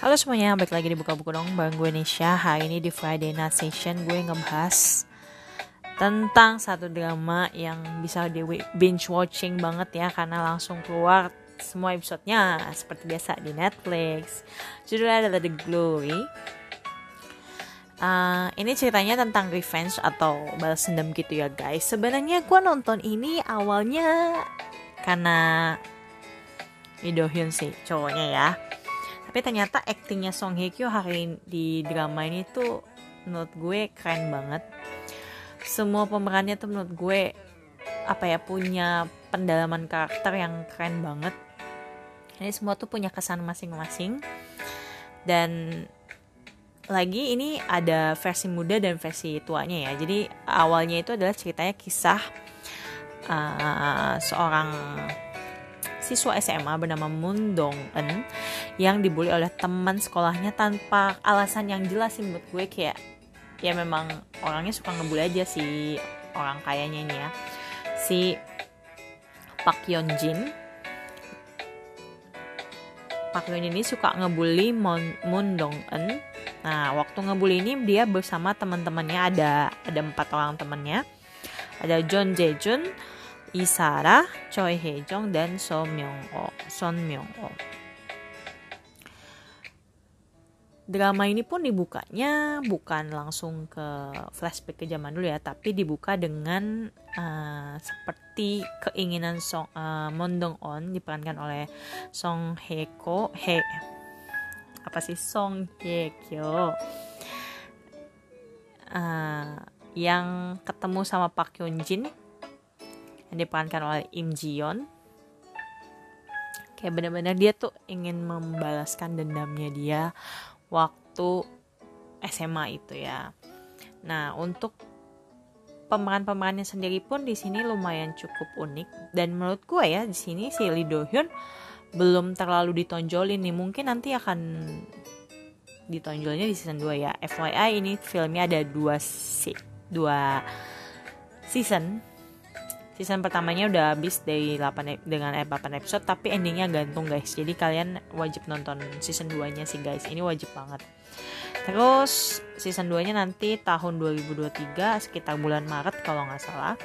Halo semuanya, balik lagi di Buka Buku dong bareng gue Nisha. Hari ini di Friday Night Session gue ngebahas tentang satu drama yang bisa di binge watching banget ya Karena langsung keluar semua episodenya seperti biasa di Netflix. Judulnya adalah The Glory. Uh, ini ceritanya tentang revenge atau balas dendam gitu ya guys. Sebenarnya gue nonton ini awalnya karena Lee Do Hyun sih cowoknya ya tapi ternyata aktingnya Song Hye Kyo hari di drama ini tuh menurut gue keren banget. Semua pemerannya tuh menurut gue apa ya punya pendalaman karakter yang keren banget. Ini semua tuh punya kesan masing-masing. Dan lagi ini ada versi muda dan versi tuanya ya. Jadi awalnya itu adalah ceritanya kisah uh, seorang siswa SMA bernama Moon Dong Eun yang dibully oleh teman sekolahnya tanpa alasan yang jelas sih menurut gue kayak ya memang orangnya suka ngebully aja si orang kayanya ini ya. Si Pak Yeon Jin Pak Yeon ini suka ngebully Moon, Moon Dong Eun nah waktu ngebully ini dia bersama teman-temannya ada ada empat orang temannya. Ada John Jae Jun Isara, Choi Hae-jong, dan Son Myung-oh. Son Myung-oh. Drama ini pun dibukanya bukan langsung ke flashback ke zaman dulu ya, tapi dibuka dengan uh, seperti keinginan Song uh, Mon Dong On diperankan oleh Song Hye Ko He apa sih Song Hye Kyo uh, yang ketemu sama Park Hyun Jin yang diperankan oleh Im Ji Yeon. Kayak benar-benar dia tuh ingin membalaskan dendamnya dia waktu SMA itu ya. Nah untuk pemeran-pemerannya sendiri pun di sini lumayan cukup unik. Dan menurut gue ya di sini si Lee Do Hyun belum terlalu ditonjolin nih. Mungkin nanti akan ditonjolnya di season 2 ya. FYI ini filmnya ada dua si dua season season pertamanya udah habis dari 8 dengan 8 episode tapi endingnya gantung guys. Jadi kalian wajib nonton season 2 nya sih guys. Ini wajib banget. Terus season 2 nya nanti tahun 2023 sekitar bulan Maret kalau nggak salah.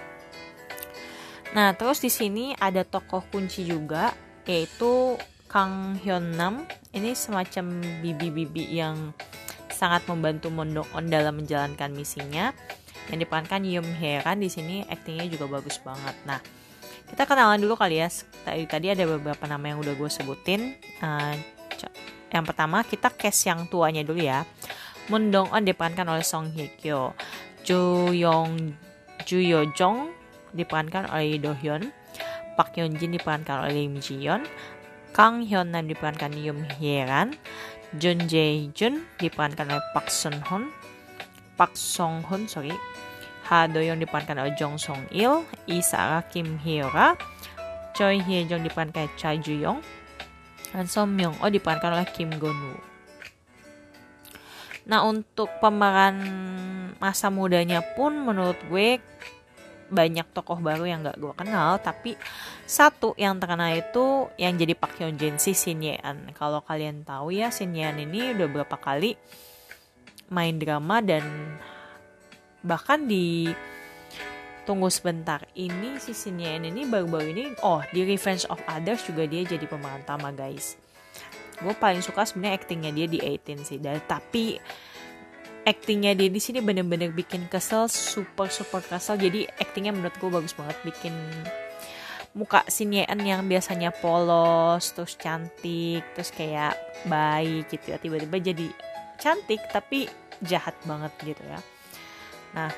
Nah terus di sini ada tokoh kunci juga yaitu Kang Hyun Nam. Ini semacam bibi-bibi yang sangat membantu Mondok On dalam menjalankan misinya yang diperankan Yum Heran di sini aktingnya juga bagus banget. Nah, kita kenalan dulu kali ya. Tadi tadi ada beberapa nama yang udah gue sebutin. Uh, yang pertama kita cast yang tuanya dulu ya. Moon Dong On diperankan oleh Song Hye Kyo. Ju Yong Ju Yo Jong diperankan oleh Do Hyun. Park Yeon Jin diperankan oleh Lim Ji Yeon. Kang Hyun Nam diperankan Yum Hyeran. Jun Jae Jun diperankan oleh Park Sun Hoon. Park Song Hoon sorry Ha Do Young diperankan oleh Jong Song Il, Isara Kim Hyora, Choi Hye Jong diperankan oleh Cha Ju Yong, dan Son Myung Oh diperankan oleh Kim Gon Woo. Nah untuk pemeran masa mudanya pun menurut gue banyak tokoh baru yang gak gue kenal tapi satu yang terkenal itu yang jadi Pak Hyun Jin si Shin An kalau kalian tahu ya Shin An ini udah berapa kali main drama dan bahkan di tunggu sebentar ini si Sinyen ini baru-baru ini oh di Revenge of Others juga dia jadi pemeran utama guys. Gue paling suka sebenarnya actingnya dia di 18 sih. Dan tapi actingnya dia di sini bener-bener bikin kesel super super kesel. Jadi actingnya menurut gue bagus banget bikin muka Sinyen yang biasanya polos terus cantik terus kayak baik gitu ya. Tiba-tiba jadi cantik tapi jahat banget gitu ya Nah,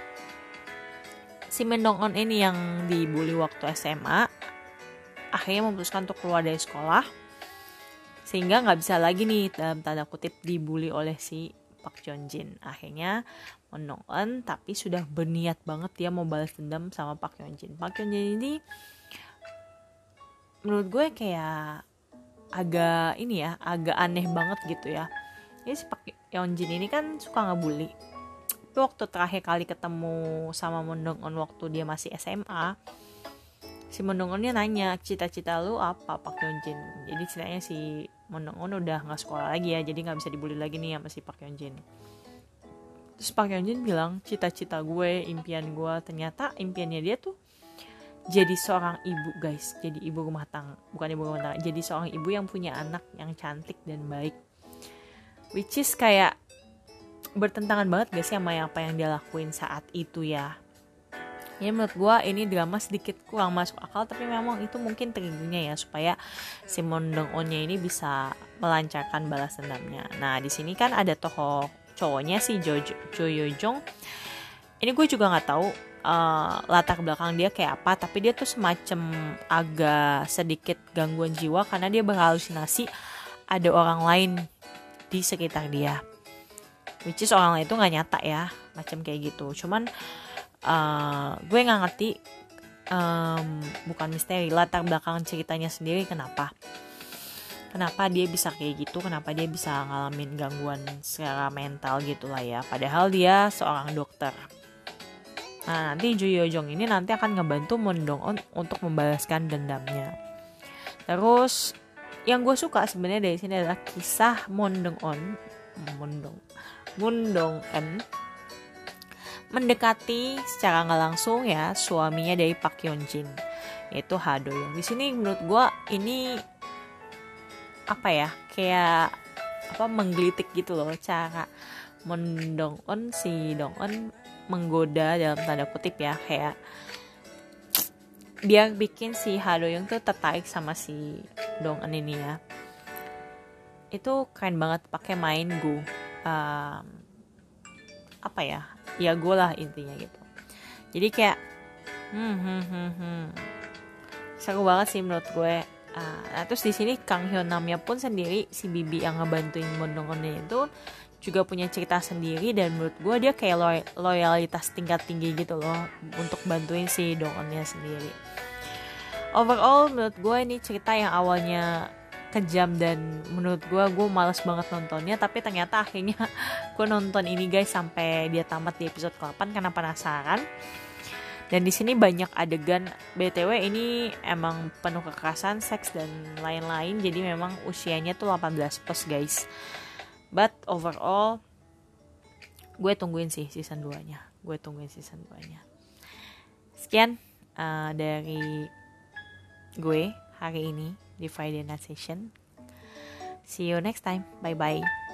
si Mendong On ini yang dibully waktu SMA akhirnya memutuskan untuk keluar dari sekolah sehingga nggak bisa lagi nih dalam tanda kutip dibully oleh si Pak Jeon Jin. Akhirnya Mendong On tapi sudah berniat banget dia mau balas dendam sama Pak Jeon Jin. Pak Jeon Jin ini menurut gue kayak agak ini ya, agak aneh banget gitu ya. Ini si Pak Yeon Jin ini kan suka ngebully tapi waktu terakhir kali ketemu sama Mundong On waktu dia masih SMA si Mondongonnya nanya cita-cita lu apa Pak Hyunjin jadi ceritanya si Mondongon udah nggak sekolah lagi ya jadi nggak bisa dibully lagi nih sama si Pak Hyunjin terus Pak Hyunjin bilang cita-cita gue impian gue ternyata impiannya dia tuh jadi seorang ibu guys. Jadi ibu rumah tangga bukan ibu rumah tangga jadi seorang ibu yang punya anak yang cantik dan baik. Which is kayak bertentangan banget guys sama apa yang dia lakuin saat itu ya? Ya menurut gue ini drama sedikit kurang masuk akal tapi memang itu mungkin triggernya ya supaya si Mondong Onnya ini bisa melancarkan balas dendamnya. Nah di sini kan ada tokoh cowoknya si Jo Jo Yo Jong. Ini gue juga nggak tahu uh, latar belakang dia kayak apa tapi dia tuh semacam agak sedikit gangguan jiwa karena dia berhalusinasi ada orang lain di sekitar dia which is orang itu nggak nyata ya macam kayak gitu. Cuman uh, gue nggak ngerti um, bukan misteri latar belakang ceritanya sendiri kenapa. Kenapa dia bisa kayak gitu kenapa dia bisa ngalamin gangguan secara mental gitulah ya. Padahal dia seorang dokter. Nah nanti Ju Jong ini nanti akan ngebantu Moon Dong On untuk membalaskan dendamnya. Terus yang gue suka sebenarnya dari sini adalah kisah Moon Dong On Moon Dong Moon Dong En mendekati secara nggak langsung ya suaminya dari Pak Yeon Jin yaitu Ha Do Young. Di sini menurut gue ini apa ya? Kayak apa menggelitik gitu loh cara mendong on si dong on menggoda dalam tanda kutip ya. Kayak dia bikin si Ha Do Young tuh tertarik sama si Dong En ini ya. Itu keren banget pakai main gu um, apa ya ya gue lah intinya gitu. Jadi kayak hmm hmm hmm hmm. Seru banget sih menurut gue uh, nah terus di sini Kang Hyun Namnya pun sendiri si Bibi yang ngebantuin Mondongonnya itu juga punya cerita sendiri dan menurut gue dia kayak loy loyalitas tingkat tinggi gitu loh untuk bantuin si Dongonnya sendiri. Overall menurut gue ini cerita yang awalnya kejam dan menurut gue gue males banget nontonnya tapi ternyata akhirnya gue nonton ini guys sampai dia tamat di episode ke-8 karena penasaran. Dan di sini banyak adegan. Btw ini emang penuh kekerasan seks dan lain-lain jadi memang usianya tuh 18 plus guys. But overall gue tungguin sih season 2 nya gue tungguin season 2 nya sekian uh, dari gue hari ini di Friday Night Session. See you next time. Bye bye.